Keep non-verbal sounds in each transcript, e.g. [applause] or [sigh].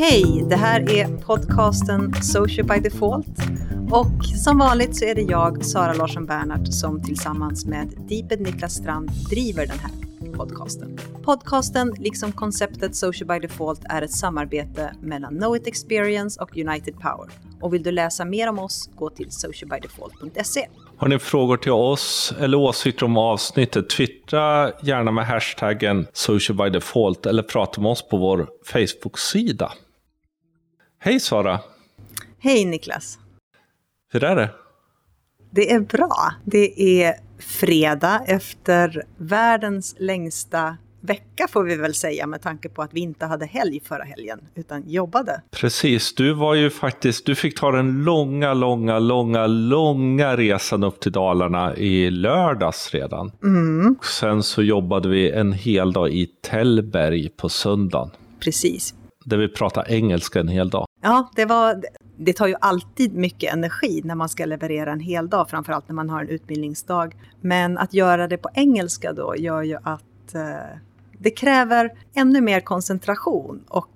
Hej, det här är podcasten Social by Default. Och som vanligt så är det jag, Sara Larsson Bernhardt, som tillsammans med Deeped Niklas Strand driver den här podcasten. Podcasten, liksom konceptet Social by Default, är ett samarbete mellan Know It Experience och United Power. Och vill du läsa mer om oss, gå till socialbydefault.se. Har ni frågor till oss eller åsikter om avsnittet, twittra gärna med hashtaggen socialbydefault eller prata med oss på vår Facebook-sida. Hej Sara! Hej Niklas! Hur är det? Det är bra. Det är fredag efter världens längsta vecka får vi väl säga med tanke på att vi inte hade helg förra helgen utan jobbade. Precis, du var ju faktiskt, du fick ta den långa, långa, långa, långa resan upp till Dalarna i lördags redan. Mm. Sen så jobbade vi en hel dag i Tällberg på söndagen. Precis. Där vi pratade engelska en hel dag. Ja, det var det tar ju alltid mycket energi när man ska leverera en hel dag, framförallt när man har en utbildningsdag. Men att göra det på engelska då gör ju att eh, det kräver ännu mer koncentration och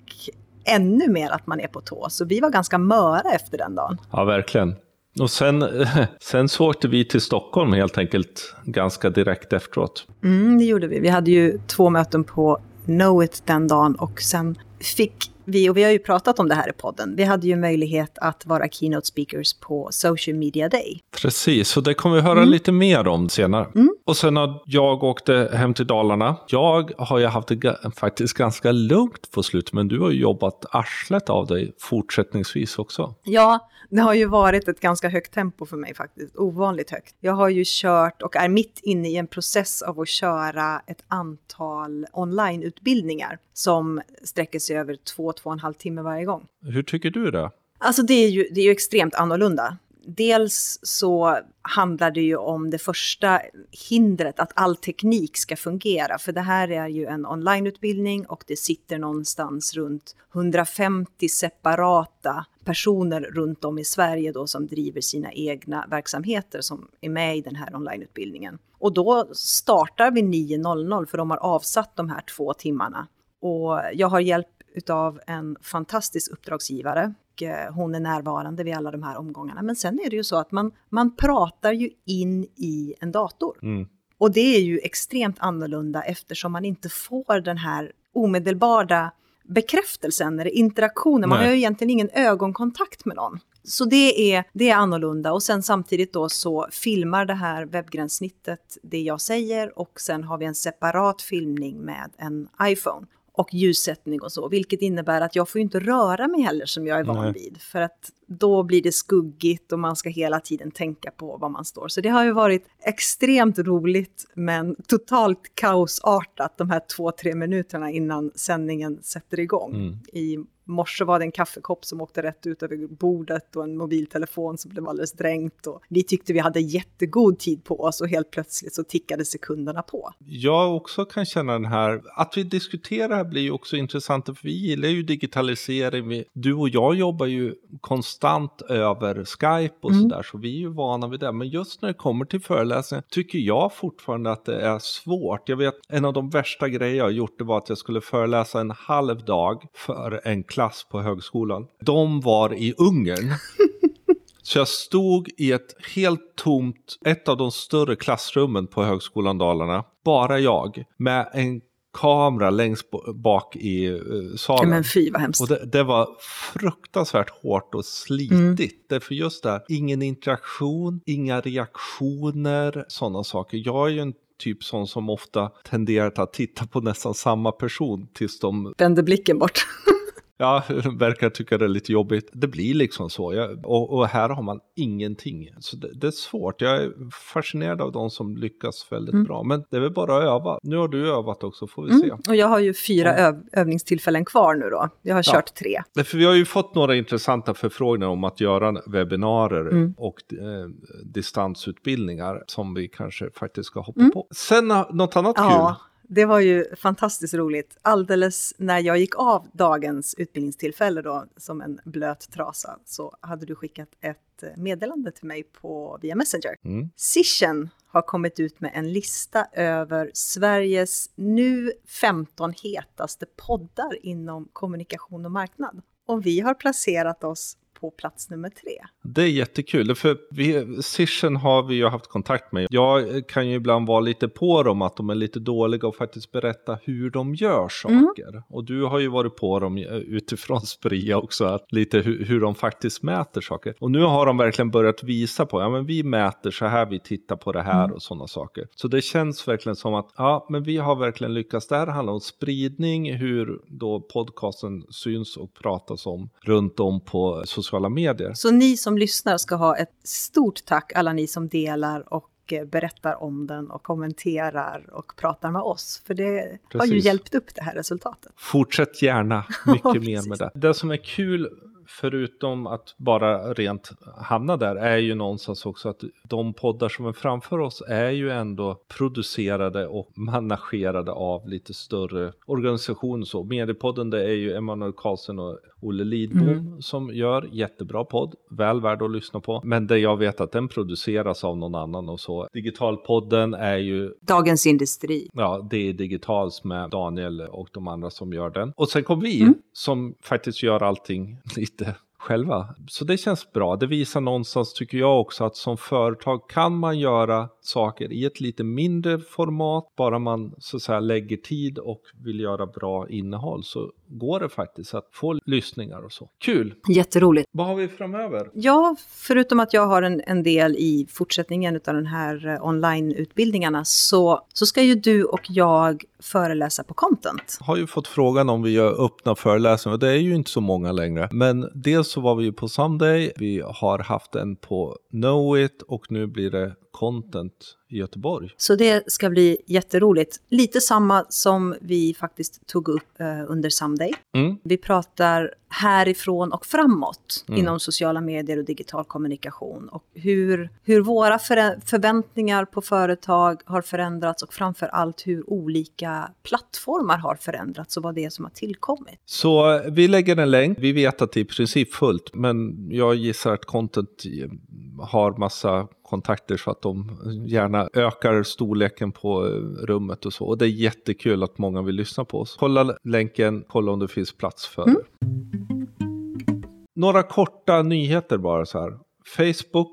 ännu mer att man är på tå. Så vi var ganska möra efter den dagen. Ja, verkligen. Och sen, [laughs] sen så åkte vi till Stockholm helt enkelt ganska direkt efteråt. Mm, det gjorde vi. Vi hade ju två möten på Knowit den dagen och sen fick vi, och vi har ju pratat om det här i podden, vi hade ju möjlighet att vara keynote speakers på Social Media Day. Precis, och det kommer vi höra mm. lite mer om senare. Mm. Och sen när jag åkte hem till Dalarna, jag har ju haft det faktiskt ganska lugnt på slutet, men du har ju jobbat arslet av dig fortsättningsvis också. Ja, det har ju varit ett ganska högt tempo för mig faktiskt, ovanligt högt. Jag har ju kört och är mitt inne i en process av att köra ett antal onlineutbildningar som sträcker sig över två, två och en halv timme varje gång. Hur tycker du det? Alltså det är ju, det är ju extremt annorlunda. Dels så handlar det ju om det första hindret, att all teknik ska fungera. För det här är ju en onlineutbildning och det sitter någonstans runt 150 separata personer runt om i Sverige då som driver sina egna verksamheter som är med i den här onlineutbildningen. Och då startar vi 9.00 för de har avsatt de här två timmarna. Och jag har hjälp utav en fantastisk uppdragsgivare. Eh, hon är närvarande vid alla de här omgångarna. Men sen är det ju så att man, man pratar ju in i en dator. Mm. Och det är ju extremt annorlunda eftersom man inte får den här omedelbara bekräftelsen eller interaktionen. Man Nej. har ju egentligen ingen ögonkontakt med någon. Så det är, det är annorlunda och sen samtidigt då så filmar det här webbgränssnittet det jag säger och sen har vi en separat filmning med en iPhone och ljussättning och så, vilket innebär att jag får inte röra mig heller som jag är van vid. För att då blir det skuggigt och man ska hela tiden tänka på var man står. Så det har ju varit extremt roligt men totalt kaosartat de här två, tre minuterna innan sändningen sätter igång. Mm. I morse var det en kaffekopp som åkte rätt ut över bordet och en mobiltelefon som blev alldeles dränkt. Och vi tyckte vi hade jättegod tid på oss och helt plötsligt så tickade sekunderna på. Jag också kan känna den här, att vi diskuterar blir ju också intressant för vi gillar ju digitalisering. Du och jag jobbar ju konstant över Skype och mm. sådär så vi är ju vana vid det. Men just när det kommer till föreläsningar tycker jag fortfarande att det är svårt. Jag vet en av de värsta grejer jag har gjort det var att jag skulle föreläsa en halv dag för en klass på högskolan. De var i Ungern. [laughs] Så jag stod i ett helt tomt, ett av de större klassrummen på Högskolan Dalarna, bara jag, med en kamera längst bak i uh, salen. Men fy vad hemskt. Och det, det, var fruktansvärt hårt och slitigt. Mm. Därför just det, ingen interaktion, inga reaktioner, sådana saker. Jag är ju en typ sån som ofta tenderar att titta på nästan samma person tills de... Vänder blicken bort. [laughs] Ja, [laughs] verkar tycka det är lite jobbigt. Det blir liksom så. Jag, och, och, här har man ingenting. Så det, det, är svårt. Jag är fascinerad av de som lyckas väldigt mm. bra. Men det är väl bara att öva. Nu har du övat också, får vi mm. se. Och jag har ju fyra öv övningstillfällen kvar nu då. Jag har ja. kört tre. För vi har ju fått några intressanta förfrågningar om att göra webbinarier mm. och eh, distansutbildningar som vi kanske faktiskt ska hoppa mm. på. Sen något annat ja. kul det var ju fantastiskt roligt. Alldeles när jag gick av dagens utbildningstillfälle då, som en blöt trasa, så hade du skickat ett meddelande till mig på, via Messenger. Mm. Sishen har kommit ut med en lista över Sveriges nu 15 hetaste poddar inom kommunikation och marknad. Och vi har placerat oss på plats nummer tre. Det är jättekul, för vi, Sishen har vi ju haft kontakt med. Jag kan ju ibland vara lite på dem att de är lite dåliga och faktiskt berätta hur de gör saker. Mm. Och du har ju varit på dem utifrån [laughs] Spria också, att lite hur, hur de faktiskt mäter saker. Och nu har de verkligen börjat visa på, ja men vi mäter så här, vi tittar på det här mm. och sådana saker. Så det känns verkligen som att, ja men vi har verkligen lyckats. Det här handlar om spridning, hur då podcasten syns och pratas om runt om på sociala sociala medier. Så ni som lyssnar ska ha ett stort tack, alla ni som delar och eh, berättar om den och kommenterar och pratar med oss. För det Precis. har ju hjälpt upp det här resultatet. Fortsätt gärna [laughs] mycket mer med det. Det som är kul förutom att bara rent hamna där är ju någonstans också att de poddar som är framför oss är ju ändå producerade och managerade av lite större organisationer. Så Mediepodden det är ju Emanuel Karlsson och Olle Lidbom mm. som gör jättebra podd, väl värd att lyssna på. Men det jag vet att den produceras av någon annan och så. Digitalpodden är ju Dagens Industri. Ja, det är Digitals med Daniel och de andra som gör den. Och sen kom vi mm. som faktiskt gör allting [laughs] lite själva. Så det känns bra. Det visar någonstans, tycker jag också, att som företag kan man göra saker i ett lite mindre format, bara man så att säga lägger tid och vill göra bra innehåll så går det faktiskt att få lyssningar och så. Kul! Jätteroligt! Vad har vi framöver? Ja, förutom att jag har en, en del i fortsättningen av den här eh, onlineutbildningarna så, så ska ju du och jag föreläsa på content. Har ju fått frågan om vi gör öppna föreläsningar och det är ju inte så många längre. Men dels så var vi ju på Someday, vi har haft en på Know It och nu blir det content i Göteborg. Så det ska bli jätteroligt. Lite samma som vi faktiskt tog upp eh, under Someday. Mm. Vi pratar härifrån och framåt mm. inom sociala medier och digital kommunikation. Och hur, hur våra för, förväntningar på företag har förändrats och framför allt hur olika plattformar har förändrats och vad det är som har tillkommit. Så vi lägger en länk. Vi vet att det är i princip fullt, men jag gissar att content har massa kontakter så att de gärna ökar storleken på eh, rummet och så. Och det är jättekul att många vill lyssna på oss. Kolla länken, kolla om det finns plats för mm. Några korta nyheter bara så här. Facebook,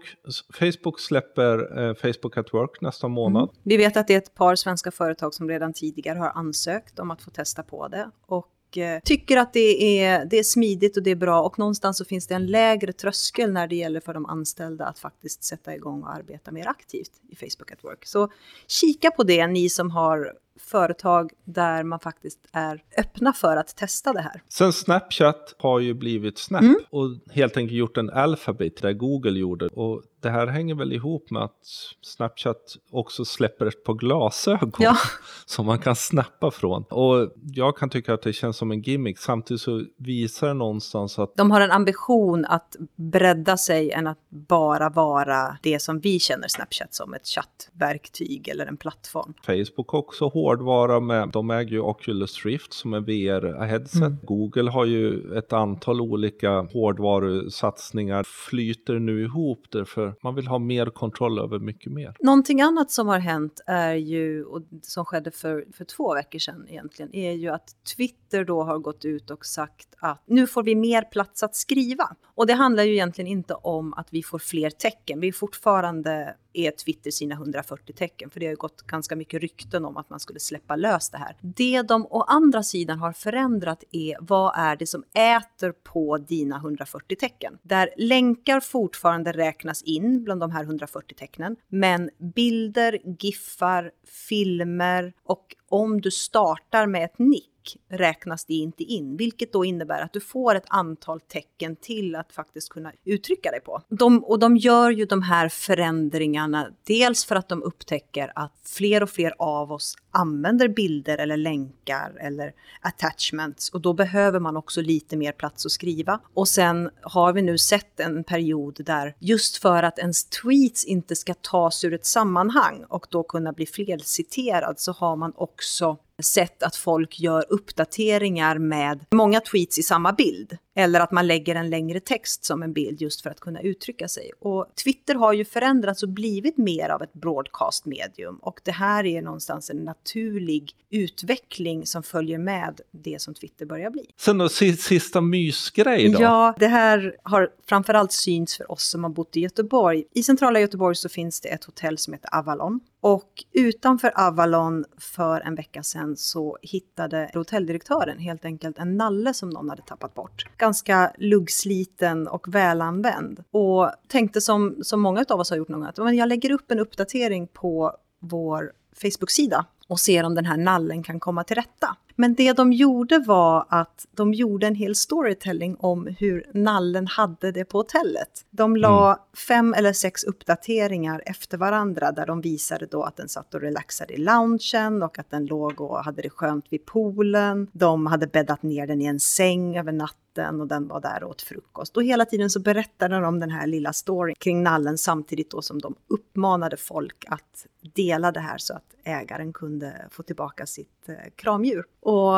Facebook släpper eh, Facebook at Work nästa månad. Mm. Vi vet att det är ett par svenska företag som redan tidigare har ansökt om att få testa på det. Och Eh, tycker att det är, det är smidigt och det är bra och någonstans så finns det en lägre tröskel när det gäller för de anställda att faktiskt sätta igång och arbeta mer aktivt i Facebook at Work. Så kika på det, ni som har företag där man faktiskt är öppna för att testa det här. Sen Snapchat har ju blivit Snap mm. och helt enkelt gjort en Alphabet där Google gjorde. Och det här hänger väl ihop med att Snapchat också släpper ett par glasögon ja. [laughs] som man kan snappa från. Och jag kan tycka att det känns som en gimmick. Samtidigt så visar det någonstans att... De har en ambition att bredda sig än att bara vara det som vi känner Snapchat som, ett chattverktyg eller en plattform. Facebook också hårdvara med, de äger ju Oculus Rift som är VR-headset. Mm. Google har ju ett antal olika hårdvarusatsningar, flyter nu ihop därför man vill ha mer kontroll över mycket mer. Någonting annat som har hänt är ju, och som skedde för, för två veckor sedan egentligen, är ju att Twitter då har gått ut och sagt att nu får vi mer plats att skriva. Och det handlar ju egentligen inte om att vi får fler tecken. Vi är fortfarande är Twitter sina 140 tecken, för det har ju gått ganska mycket rykten om att man skulle släppa lös det här. Det de å andra sidan har förändrat är vad är det som äter på dina 140 tecken? Där länkar fortfarande räknas in bland de här 140 tecknen, men bilder, giffar, filmer och om du startar med ett nick räknas det inte in, vilket då innebär att du får ett antal tecken till att faktiskt kunna uttrycka dig på. De, och de gör ju de här förändringarna, dels för att de upptäcker att fler och fler av oss använder bilder eller länkar eller attachments och då behöver man också lite mer plats att skriva. Och sen har vi nu sett en period där just för att ens tweets inte ska tas ur ett sammanhang och då kunna bli felciterad så har man också sett att folk gör uppdateringar med många tweets i samma bild. Eller att man lägger en längre text som en bild just för att kunna uttrycka sig. Och Twitter har ju förändrats och blivit mer av ett broadcast-medium. Och det här är någonstans en naturlig utveckling som följer med det som Twitter börjar bli. Sen då, sista mysgrej då? Ja, det här har framförallt syns för oss som har bott i Göteborg. I centrala Göteborg så finns det ett hotell som heter Avalon. Och utanför Avalon för en vecka sedan så hittade hotelldirektören helt enkelt en nalle som någon hade tappat bort. Ganska luggsliten och välanvänd. Och tänkte som, som många av oss har gjort någon gång, att men jag lägger upp en uppdatering på vår Facebook-sida och ser om den här nallen kan komma till rätta. Men det de gjorde var att de gjorde en hel storytelling om hur nallen hade det på hotellet. De la mm. fem eller sex uppdateringar efter varandra där de visade då att den satt och relaxade i loungen och att den låg och hade det skönt vid poolen. De hade bäddat ner den i en säng över natten och den var där och åt frukost. Och hela tiden så berättade de om den här lilla storyn kring nallen samtidigt då som de uppmanade folk att dela det här så att ägaren kunde få tillbaka sitt eh, kramdjur. Och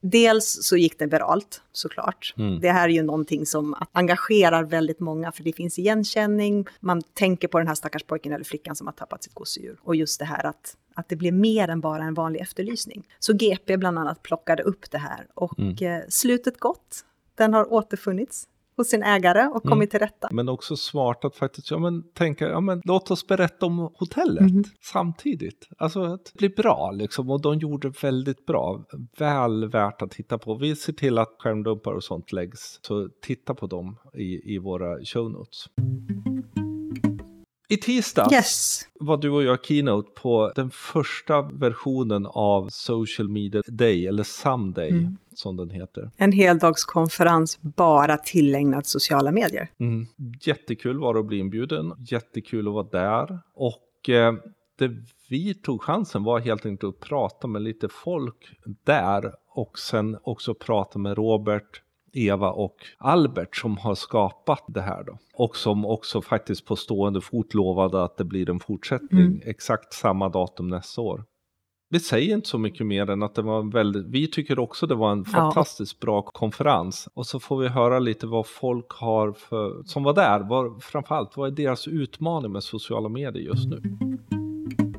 dels så gick det viralt såklart. Mm. Det här är ju någonting som engagerar väldigt många för det finns igenkänning. Man tänker på den här stackars pojken eller flickan som har tappat sitt gosedjur. Och just det här att, att det blev mer än bara en vanlig efterlysning. Så GP bland annat plockade upp det här och mm. eh, slutet gott. Den har återfunnits hos sin ägare och kommit mm. till rätta. Men också smart att faktiskt ja, men, tänka, ja, men, låt oss berätta om hotellet mm. samtidigt. Alltså att det blir bra liksom och de gjorde väldigt bra. Väl värt att titta på. Vi ser till att skärmdumpar och sånt läggs. Så titta på dem i, i våra show notes. I tisdags yes. var du och jag keynote på den första versionen av Social Media Day, eller Someday mm. som den heter. En heldagskonferens bara tillägnad sociala medier. Mm. Jättekul var det att bli inbjuden, jättekul att vara där. Och eh, det vi tog chansen var helt enkelt att prata med lite folk där och sen också prata med Robert Eva och Albert som har skapat det här då. Och som också faktiskt på stående fot lovade att det blir en fortsättning mm. exakt samma datum nästa år. Vi säger inte så mycket mer än att det var väldigt, vi tycker också det var en fantastiskt ja. bra konferens. Och så får vi höra lite vad folk har för, som var där, var, framförallt vad är deras utmaning med sociala medier just nu.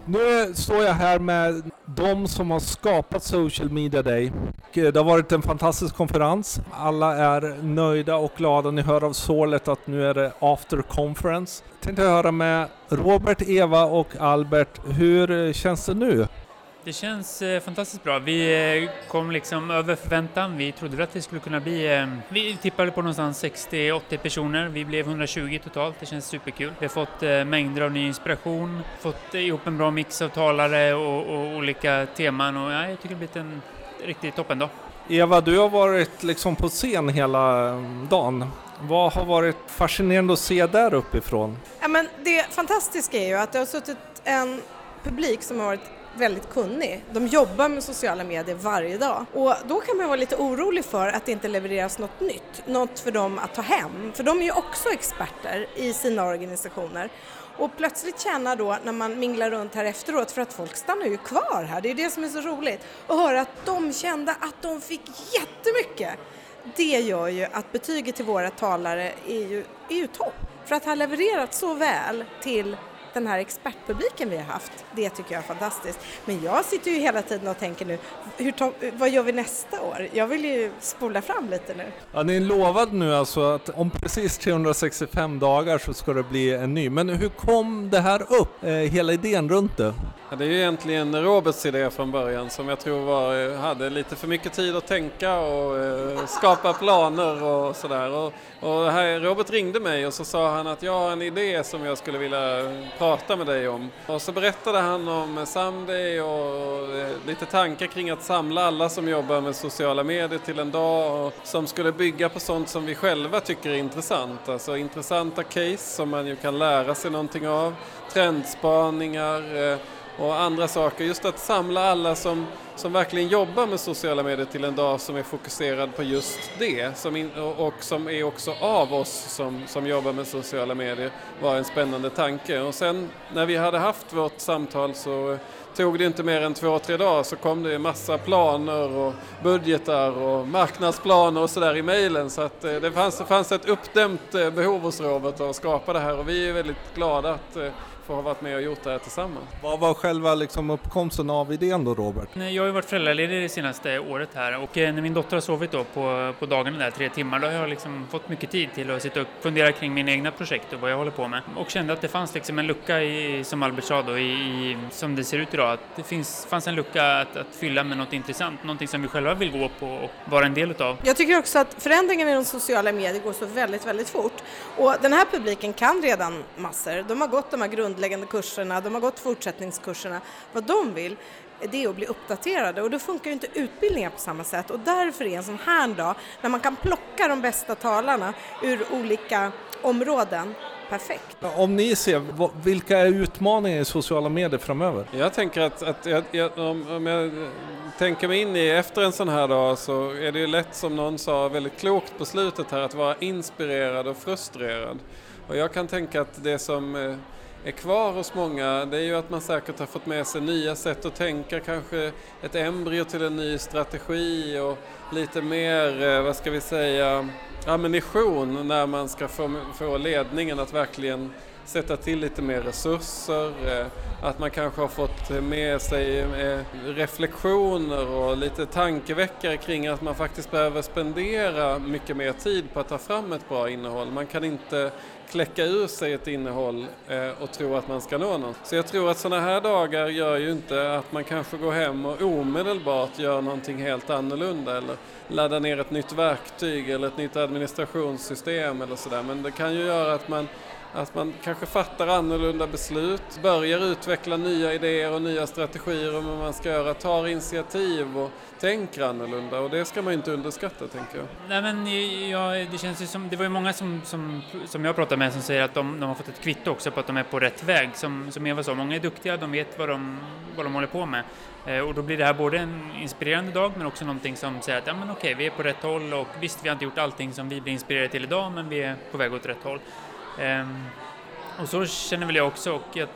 Nu står jag här med de som har skapat Social Media Day. Eh, det har varit en fantastisk konferens. Alla är nöjda och glada. Ni hör av sålet att nu är det after conference. Jag tänkte höra med Robert, Eva och Albert. Hur eh, känns det nu? Det känns eh, fantastiskt bra. Vi eh, kom liksom över förväntan. Vi trodde att vi skulle kunna bli... Eh, vi tippade på någonstans 60-80 personer. Vi blev 120 totalt. Det känns superkul. Vi har fått mängder av ny inspiration, fått ihop en bra mix av talare och, och olika teman och ja, jag tycker det har blivit en riktigt toppendag. Eva, du har varit liksom på scen hela mm, dagen. Vad har varit fascinerande att se där uppifrån? Ja, men det fantastiska är ju att det har suttit en publik som har varit väldigt kunnig. De jobbar med sociala medier varje dag och då kan man vara lite orolig för att det inte levereras något nytt, något för dem att ta hem. För de är ju också experter i sina organisationer. Och plötsligt känna då när man minglar runt här efteråt, för att folk stannar ju kvar här, det är det som är så roligt, och höra att de kände att de fick jättemycket. Det gör ju att betyget till våra talare är ju, är ju topp. För att ha levererat så väl till den här expertpubliken vi har haft, det tycker jag är fantastiskt. Men jag sitter ju hela tiden och tänker nu, hur vad gör vi nästa år? Jag vill ju spola fram lite nu. Ja, ni lovade nu alltså att om precis 365 dagar så ska det bli en ny. Men hur kom det här upp, eh, hela idén runt det? Ja, det är ju egentligen Roberts idé från början som jag tror var, hade lite för mycket tid att tänka och eh, skapa planer och sådär. Och, och här, Robert ringde mig och så sa han att jag har en idé som jag skulle vilja prata med dig om. Och så berättade han om Someday och eh, lite tankar kring att samla alla som jobbar med sociala medier till en dag och som skulle bygga på sånt som vi själva tycker är intressant. Alltså intressanta case som man ju kan lära sig någonting av, trendspaningar, eh, och andra saker. Just att samla alla som, som verkligen jobbar med sociala medier till en dag som är fokuserad på just det som in, och som är också av oss som, som jobbar med sociala medier var en spännande tanke. Och sen när vi hade haft vårt samtal så tog det inte mer än två, tre dagar så kom det massa planer och budgetar och marknadsplaner och sådär i mejlen så att eh, det fanns, det fanns ett uppdämt eh, behov hos Robert att skapa det här och vi är väldigt glada att eh, få ha varit med och gjort det här tillsammans. Vad var själva liksom uppkomsten av idén då Robert? Jag har ju varit föräldraledig det senaste året här och när min dotter har sovit då på, på dagarna där tre timmar då har jag liksom fått mycket tid till att sitta och fundera kring mina egna projekt och vad jag håller på med och kände att det fanns liksom en lucka i, som Albert sa då, i, i, som det ser ut idag, att det finns, fanns en lucka att, att fylla med något intressant, någonting som vi själva vill gå på och vara en del utav. Jag tycker också att förändringen i de sociala medier går så väldigt, väldigt fort och den här publiken kan redan massor. De har gått de här grundläggande kurserna, de har gått fortsättningskurserna. Vad de vill det är att bli uppdaterade och då funkar ju inte utbildningar på samma sätt och därför är en sån här dag när man kan plocka de bästa talarna ur olika områden perfekt. Om ni ser, vilka är utmaningar i sociala medier framöver? Jag tänker att, att jag, jag, om, om jag tänker mig in i efter en sån här dag så är det ju lätt som någon sa väldigt klokt på slutet här att vara inspirerad och frustrerad. Och jag kan tänka att det som eh, är kvar hos många det är ju att man säkert har fått med sig nya sätt att tänka, kanske ett embryo till en ny strategi och lite mer, eh, vad ska vi säga, ammunition när man ska få, få ledningen att verkligen sätta till lite mer resurser, eh, att man kanske har fått eh, med sig eh, reflektioner och lite tankeväckare kring att man faktiskt behöver spendera mycket mer tid på att ta fram ett bra innehåll. Man kan inte kläcka ur sig ett innehåll och tro att man ska nå något. Så jag tror att sådana här dagar gör ju inte att man kanske går hem och omedelbart gör någonting helt annorlunda eller laddar ner ett nytt verktyg eller ett nytt administrationssystem eller sådär. Men det kan ju göra att man att man kanske fattar annorlunda beslut, börjar utveckla nya idéer och nya strategier om vad man ska göra, tar initiativ och tänker annorlunda och det ska man inte underskatta tänker jag. Nej men ja, det känns ju som, det var ju många som, som, som jag pratade med som säger att de, de har fått ett kvitto också på att de är på rätt väg. Som, som Eva sa, många är duktiga, de vet vad de, vad de håller på med. Eh, och då blir det här både en inspirerande dag men också någonting som säger att ja men okej, vi är på rätt håll och visst, vi har inte gjort allting som vi blir inspirerade till idag men vi är på väg åt rätt håll. Ehm, och så känner väl jag också och jag,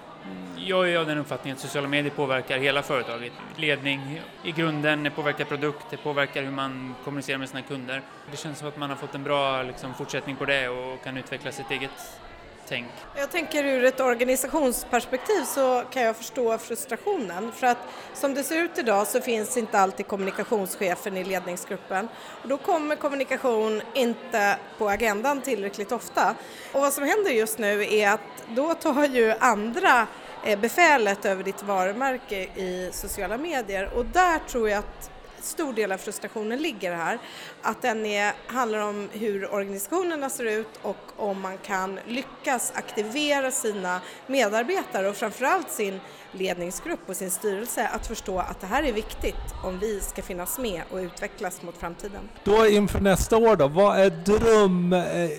jag är av den uppfattningen att sociala medier påverkar hela företaget. Ledning i grunden påverkar produkt, det påverkar hur man kommunicerar med sina kunder. Det känns som att man har fått en bra liksom, fortsättning på det och kan utveckla sitt eget tänk. Jag tänker ur ett organisationsperspektiv så kan jag förstå frustrationen för att som det ser ut idag så finns inte alltid kommunikationschefen i ledningsgruppen och då kommer kommunikation inte på agendan tillräckligt ofta. Och vad som händer just nu är att då tar ju andra eh, befälet över ditt varumärke i sociala medier och där tror jag att stor del av frustrationen ligger här. Att den är, handlar om hur organisationerna ser ut och om man kan lyckas aktivera sina medarbetare och framförallt sin ledningsgrupp och sin styrelse att förstå att det här är viktigt om vi ska finnas med och utvecklas mot framtiden. Då inför nästa år då, vad är dröm, eh,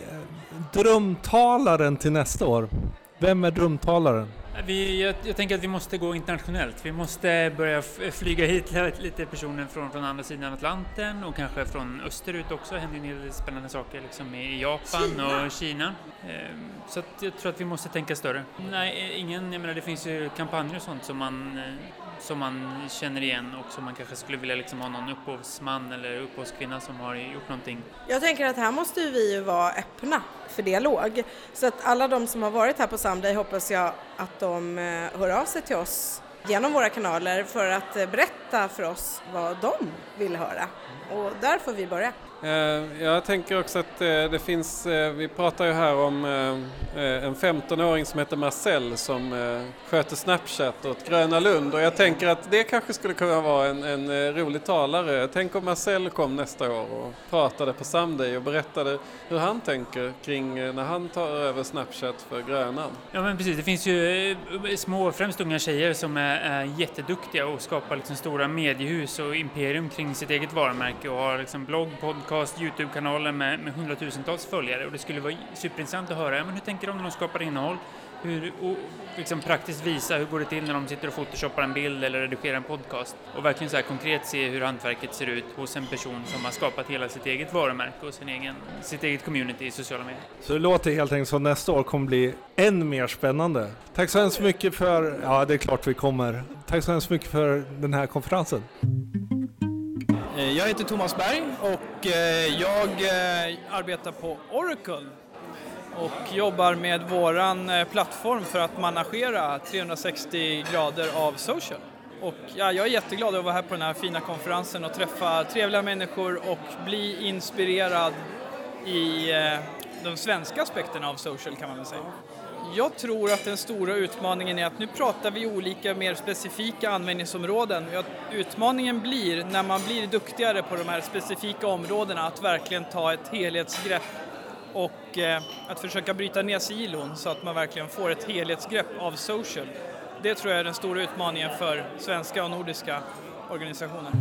drömtalaren till nästa år? Vem är drömtalaren? Vi, jag, jag, tänker att vi måste gå internationellt. Vi måste börja flyga hit lite personer från, från andra sidan Atlanten och kanske från österut också. Det händer en hel del spännande saker liksom i Japan Kina. och Kina. Ehm, så jag tror att vi måste tänka större. Nej, ingen, jag menar det finns ju kampanjer och sånt som man eh, som man känner igen och som man kanske skulle vilja liksom ha någon upphovsman eller upphovskvinna som har gjort någonting. Jag tänker att här måste vi ju vara öppna för dialog. Så att alla de som har varit här på Someday hoppas jag att de eh, hör av sig till oss genom våra kanaler för att eh, berätta för oss vad de vill höra. Och där får vi börja. Eh, jag tänker också att eh, det finns, eh, vi pratar ju här om en 15-åring som heter Marcel som sköter Snapchat åt Gröna Lund och jag tänker att det kanske skulle kunna vara en, en rolig talare. Tänk om Marcel kom nästa år och pratade på Someday och berättade hur han tänker kring när han tar över Snapchat för Gröna. Ja men precis, det finns ju små, främst unga tjejer som är, är jätteduktiga och skapar liksom stora mediehus och imperium kring sitt eget varumärke och har liksom blogg, podcast podcast, Youtube-kanaler med, med hundratusentals följare och det skulle vara superintressant att höra, men hur tänker de när de skapar innehåll? hur, och liksom praktiskt visa hur går det till när de sitter och photoshoppar en bild eller redigerar en podcast och verkligen så här konkret se hur hantverket ser ut hos en person som har skapat hela sitt eget varumärke och sin egen, sitt eget community i sociala medier. Så det låter helt enkelt som nästa år kommer bli än mer spännande. Tack så hemskt mycket för, ja det är klart vi kommer. Tack så hemskt mycket för den här konferensen. Eh, jag heter Thomas Berg och eh, jag eh, arbetar på Oracle och jobbar med våran plattform för att managera 360 grader av social. Och ja, jag är jätteglad att vara här på den här fina konferensen och träffa trevliga människor och bli inspirerad i de svenska aspekterna av social kan man väl säga. Jag tror att den stora utmaningen är att nu pratar vi olika mer specifika användningsområden. Utmaningen blir när man blir duktigare på de här specifika områdena att verkligen ta ett helhetsgrepp och eh, att försöka bryta ner silon så att man verkligen får ett helhetsgrepp av social. Det tror jag är den stora utmaningen för svenska och nordiska organisationer.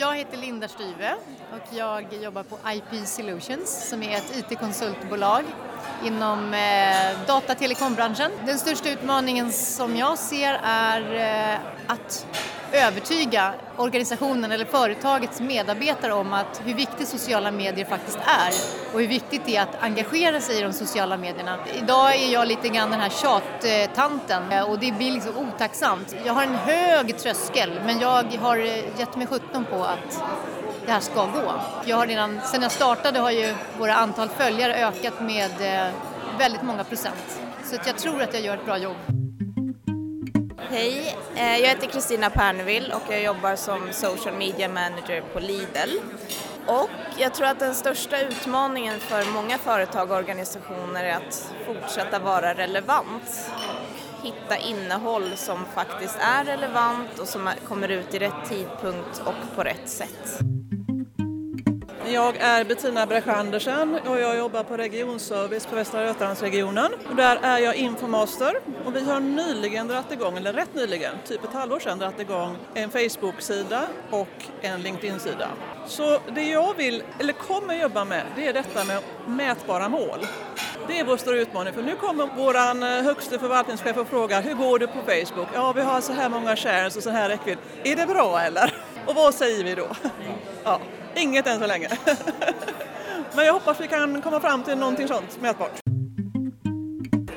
Jag heter Linda Styve och jag jobbar på IP Solutions som är ett IT-konsultbolag inom eh, data och telekombranschen. Den största utmaningen som jag ser är eh, att övertyga organisationen eller företagets medarbetare om att hur viktigt sociala medier faktiskt är och hur viktigt det är att engagera sig i de sociala medierna. Idag är jag lite grann den här tjattanten eh, och det blir liksom otacksamt. Jag har en hög tröskel men jag har eh, gett mig sjutton på att det här ska gå. Jag har redan, sen jag startade har ju våra antal följare ökat med eh, väldigt många procent. Så jag tror att jag gör ett bra jobb. Hej, eh, jag heter Kristina Pernevill och jag jobbar som social media manager på Lidl. Och jag tror att den största utmaningen för många företag och organisationer är att fortsätta vara relevant. Hitta innehåll som faktiskt är relevant och som kommer ut i rätt tidpunkt och på rätt sätt. Jag är Bettina Bräsjö Andersen och jag jobbar på regionservice på Västra Götalandsregionen. Och där är jag infomaster och vi har nyligen dragit igång, eller rätt nyligen, typ ett halvår sedan dragit igång en Facebook-sida och en LinkedIn-sida. Så det jag vill, eller kommer jobba med, det är detta med mätbara mål. Det är vår stora utmaning för nu kommer vår eh, högste förvaltningschef och frågar hur går det på Facebook? Ja, vi har så här många shares och så här räckvidd. Är det bra eller? [laughs] Och vad säger vi då? [laughs] Ja. Inget än så länge. [laughs] Men jag hoppas vi kan komma fram till någonting sånt mätbart.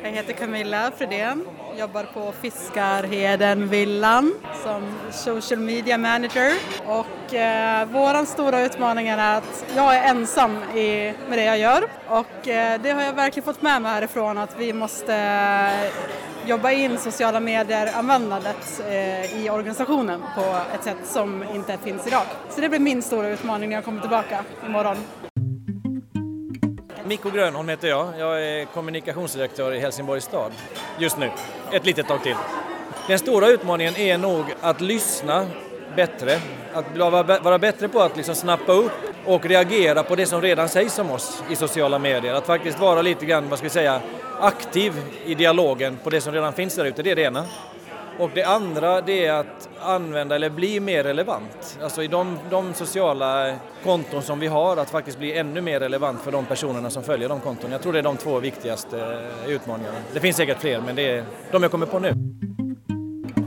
Jag heter Camilla Fredén, jobbar på Fiskarhedenvillan som social media manager och eh, våran stora utmaning är att jag är ensam i, med det jag gör och eh, det har jag verkligen fått med mig härifrån att vi måste jobba in sociala medier-användandet eh, i organisationen på ett sätt som inte finns idag. Så det blir min stora utmaning när jag kommer tillbaka imorgon. Mikko Grönholm heter jag. Jag är kommunikationsdirektör i Helsingborgs stad just nu, ett litet tag till. Den stora utmaningen är nog att lyssna bättre, att vara bättre på att liksom snappa upp och reagera på det som redan sägs om oss i sociala medier. Att faktiskt vara lite grann, vad ska vi säga, aktiv i dialogen på det som redan finns där ute, det är det ena. Och det andra det är att använda eller bli mer relevant. Alltså i de, de, sociala konton som vi har, att faktiskt bli ännu mer relevant för de personerna som följer de konton. Jag tror det är de två viktigaste eh, utmaningarna. Det finns säkert fler men det är de jag kommer på nu.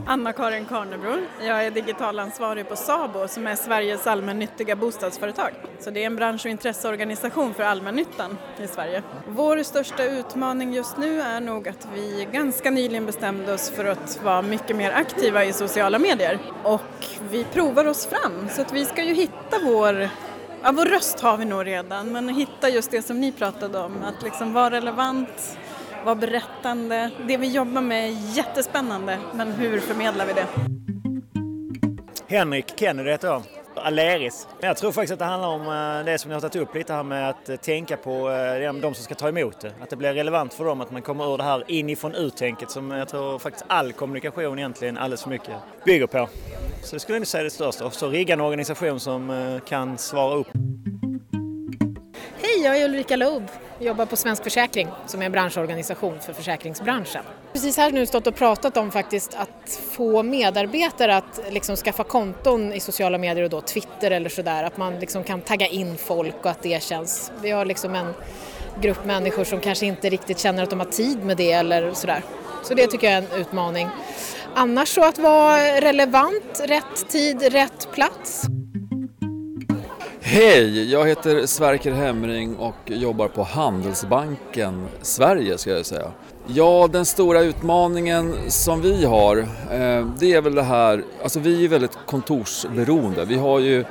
Anna-Karin Karnebro. Jag är digitalansvarig på SABO som är Sveriges allmännyttiga bostadsföretag. Så det är en bransch och intresseorganisation för allmännyttan i Sverige. Vår största utmaning just nu är nog att vi ganska nyligen bestämde oss för att vara mycket mer aktiva i sociala medier. Och vi provar oss fram så att vi ska ju hitta vår Ja, vår röst har vi nog redan, men hitta just det som ni pratade om, att liksom vara relevant, vara berättande. Det vi jobbar med är jättespännande, men hur förmedlar vi det? Henrik Kennedy heter jag. Aleris. Jag tror faktiskt att det handlar om eh, det som ni har tagit upp lite här med att eh, tänka på eh, de som ska ta emot det. Att det blir relevant för dem, att man kommer ur det här inifrån ut-tänket som jag tror faktiskt all kommunikation egentligen alldeles för mycket bygger på. Så det skulle jag säga det största. Och så rigga en organisation som kan svara upp. Hej, jag är Ulrika Loob jobbar på Svensk Försäkring som är en branschorganisation för försäkringsbranschen. Precis här nu stått och pratat om faktiskt att få medarbetare att liksom skaffa konton i sociala medier och då Twitter eller sådär, att man liksom kan tagga in folk och att det känns. Vi har liksom en grupp människor som kanske inte riktigt känner att de har tid med det eller sådär. Så det tycker jag är en utmaning. Annars så att vara relevant, rätt tid, rätt plats. Hej, jag heter Sverker Hemring och jobbar på Handelsbanken Sverige ska jag säga. Ja, den stora utmaningen som vi har, eh, det är väl det här, alltså vi är väldigt kontorsberoende. Vi har ju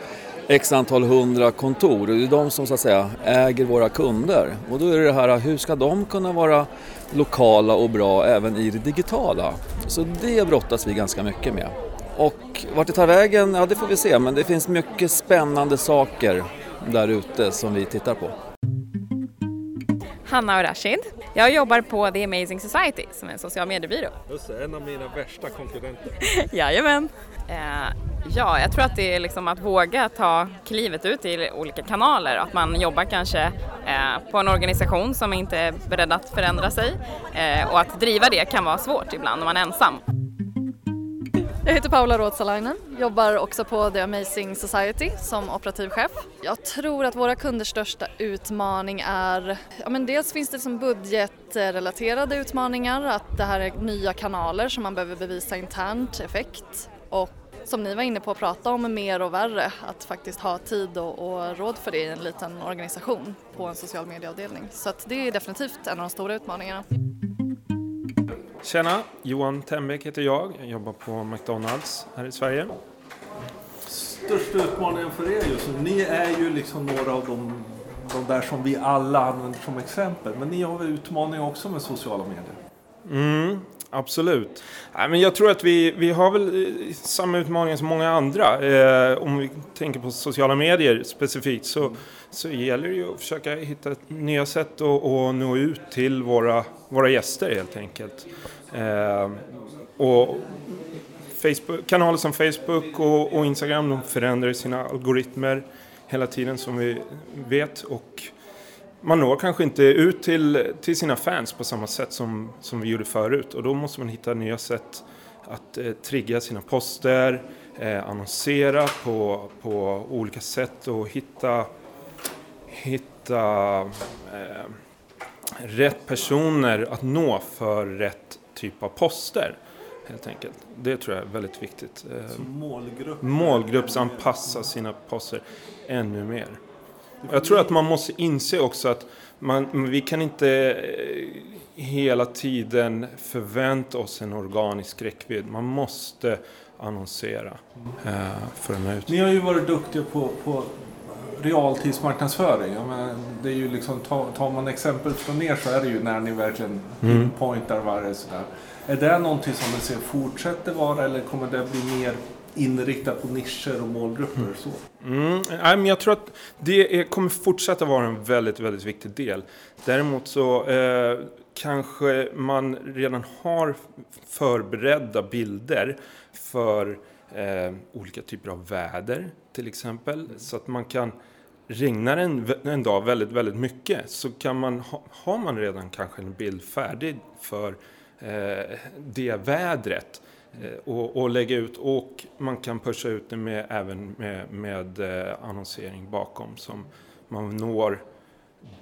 x antal hundra kontor och det är de som så att säga äger våra kunder. Och då är det det här, hur ska de kunna vara lokala och bra även i det digitala? Så det brottas vi ganska mycket med. Och vart det tar vägen, ja det får vi se, men det finns mycket spännande saker där ute som vi tittar på. Hanna och Rashid. Jag jobbar på The Amazing Society som är en social mediebyrå. Just det, en av mina värsta konkurrenter. [laughs] Jajamän. Eh, ja, jag tror att det är liksom att våga ta klivet ut i olika kanaler. Att man jobbar kanske eh, på en organisation som inte är beredd att förändra sig. Eh, och att driva det kan vara svårt ibland om man är ensam. Jag heter Paula Rådsalainen, jobbar också på The Amazing Society som operativ chef. Jag tror att våra kunders största utmaning är, ja men dels finns det som budgetrelaterade utmaningar, att det här är nya kanaler som man behöver bevisa internt effekt och som ni var inne på att prata om mer och värre, att faktiskt ha tid och, och råd för det i en liten organisation på en social medieavdelning. Så att det är definitivt en av de stora utmaningarna. Tjena, Johan Tembeck heter jag. Jag jobbar på McDonalds här i Sverige. Största utmaningen för er just nu, ni är ju liksom några av de, de där som vi alla använder som exempel. Men ni har väl utmaningar också med sociala medier? Mm, absolut. Nej, men jag tror att vi, vi har väl eh, samma utmaningar som många andra. Eh, om vi tänker på sociala medier specifikt så, så gäller det ju att försöka hitta nya sätt att, att nå ut till våra, våra gäster helt enkelt. Eh, och Facebook, kanaler som Facebook och, och Instagram de förändrar sina algoritmer hela tiden som vi vet. Och man når kanske inte ut till, till sina fans på samma sätt som, som vi gjorde förut och då måste man hitta nya sätt att eh, trigga sina poster, eh, annonsera på, på olika sätt och hitta, hitta eh, rätt personer att nå för rätt typ av poster. Helt enkelt. Det tror jag är väldigt viktigt. Eh, Så målgrupp. Målgruppsanpassa sina poster ännu mer. Jag tror att man måste inse också att man, vi kan inte eh, hela tiden förvänta oss en organisk räckvidd. Man måste annonsera eh, för den här ut. Ni har ju varit duktiga på, på realtidsmarknadsföring. Det är ju liksom, tar, man exempel från er så är det ju när ni verkligen Mm. pinpointar varje sådär. Är det någonting som ni ser fortsätter vara eller kommer det bli mer inriktat på nischer och målgrupper? Så? Mm, men jag tror att det är, kommer fortsätta vara en väldigt, väldigt viktig del. Däremot så eh, kanske man redan har förberedda bilder för eh, olika typer av väder till exempel. Så att man kan Regnar en, en dag väldigt, väldigt mycket så kan man, ha, har man redan kanske en bild färdig för eh, det vädret eh, och, och lägga ut och man kan pusha ut det med, även med, med eh, annonsering bakom som man når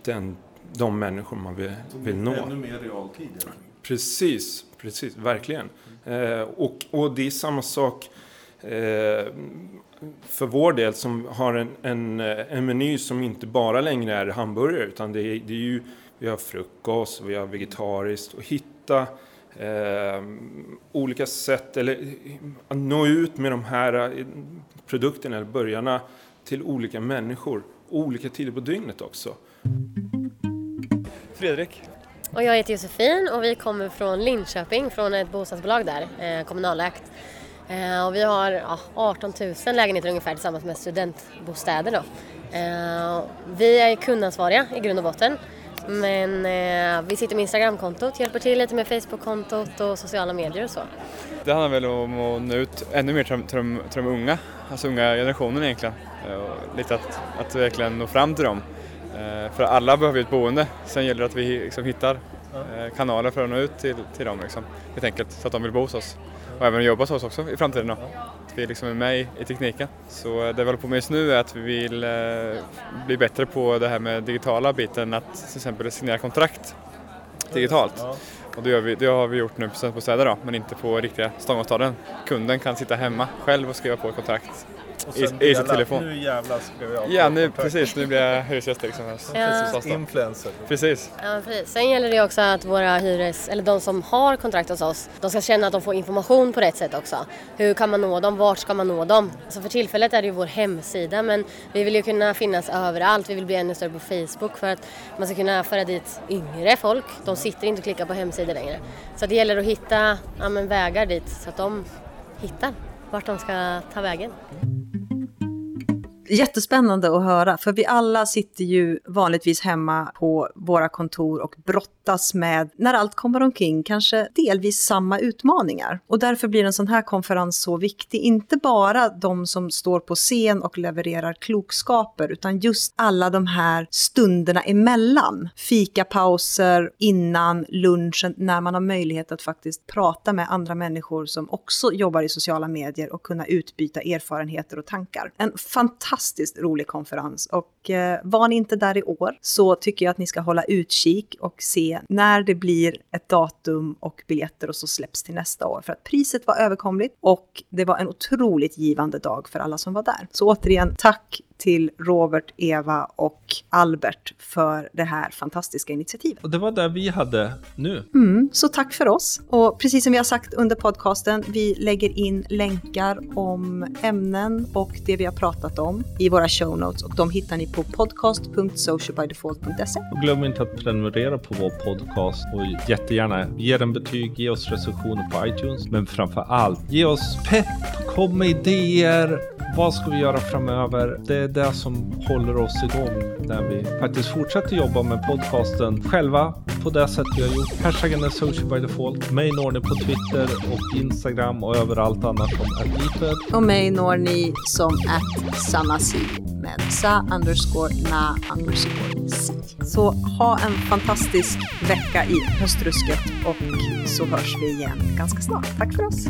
den, de människor man vill, vill nå. Ännu mer realtid. Precis, precis, verkligen. Eh, och, och det är samma sak för vår del som har en, en, eh, en meny som inte bara längre är hamburgare utan det är, det är ju, vi har frukost, vi har vegetariskt och hitta eh, olika sätt eller att nå ut med de här eh, produkterna eller burgarna till olika människor, olika tider på dygnet också. Fredrik. Och jag heter Josefin och vi kommer från Linköping, från ett bostadsbolag där, eh, kommunalägt. Eh, och vi har ja, 18 000 lägenheter ungefär tillsammans med studentbostäder då. Eh, vi är kundansvariga i grund och botten. Men eh, vi sitter med Instagramkontot, hjälper till lite med Facebook-kontot och sociala medier och så. Det handlar väl om att nå ut ännu mer till, de- till, de, till de unga, alltså unga generationen egentligen. Eh, Och lite att, att verkligen nå fram till dem. Eh, För alla behöver ju ett boende, sen gäller det att vi liksom hittar eh, kanaler för att nå ut till, till dem liksom, helt enkelt, så att de vill bo hos oss. Och även jobba hos oss också i framtiden då. vi liksom är med i, i tekniken. Så det vi håller på med just nu är att vi vill eh, bli bättre på det här med digitala biten, att till exempel signera kontrakt digitalt. Och det, vi, det har vi gjort nu på Studentbostäder då, men inte på riktiga stångavtalen. Kunden kan sitta hemma själv och skriva på ett kontrakt i, i sin telefon. Nu jävlar ska vi ha Ja, nu, precis. Nu blir jag hyresgäst liksom. Ja. Influencer. Precis. Ja, precis. Sen gäller det också att våra hyres, eller de som har kontrakt hos oss, de ska känna att de får information på rätt sätt också. Hur kan man nå dem? Vart ska man nå dem? Så för tillfället är det ju vår hemsida men vi vill ju kunna finnas överallt. Vi vill bli ännu större på Facebook för att man ska kunna föra dit yngre folk. De sitter inte och klickar på hemsidor längre. Så det gäller att hitta ja, men vägar dit så att de hittar vart de ska ta vägen. Jättespännande att höra, för vi alla sitter ju vanligtvis hemma på våra kontor och brottas med, när allt kommer omkring, kanske delvis samma utmaningar. Och därför blir en sån här konferens så viktig. Inte bara de som står på scen och levererar klokskaper, utan just alla de här stunderna emellan. Fikapauser, innan lunchen, när man har möjlighet att faktiskt prata med andra människor som också jobbar i sociala medier och kunna utbyta erfarenheter och tankar. En fantastisk fantastiskt rolig konferens och eh, var ni inte där i år så tycker jag att ni ska hålla utkik och se när det blir ett datum och biljetter och så släpps till nästa år. För att priset var överkomligt och det var en otroligt givande dag för alla som var där. Så återigen, tack till Robert, Eva och Albert för det här fantastiska initiativet. Och det var det vi hade nu. Mm, så tack för oss. Och precis som vi har sagt under podcasten, vi lägger in länkar om ämnen och det vi har pratat om i våra show notes och de hittar ni på podcast.socialbydefault.se. Och glöm inte att prenumerera på vår podcast och jättegärna ge den betyg, ge oss recensioner på iTunes. Men framför allt, ge oss pepp, kom med idéer. Vad ska vi göra framöver? Det är det som håller oss igång när vi faktiskt fortsätter jobba med podcasten själva på det sätt vi har gjort. Hashtaggen är social by default. Mig når ni på Twitter och Instagram och överallt annars som adliped. Och mig når ni som att sanasi med sa underscore na underscore si. Så ha en fantastisk vecka i höstrusket och så hörs vi igen ganska snart. Tack för oss!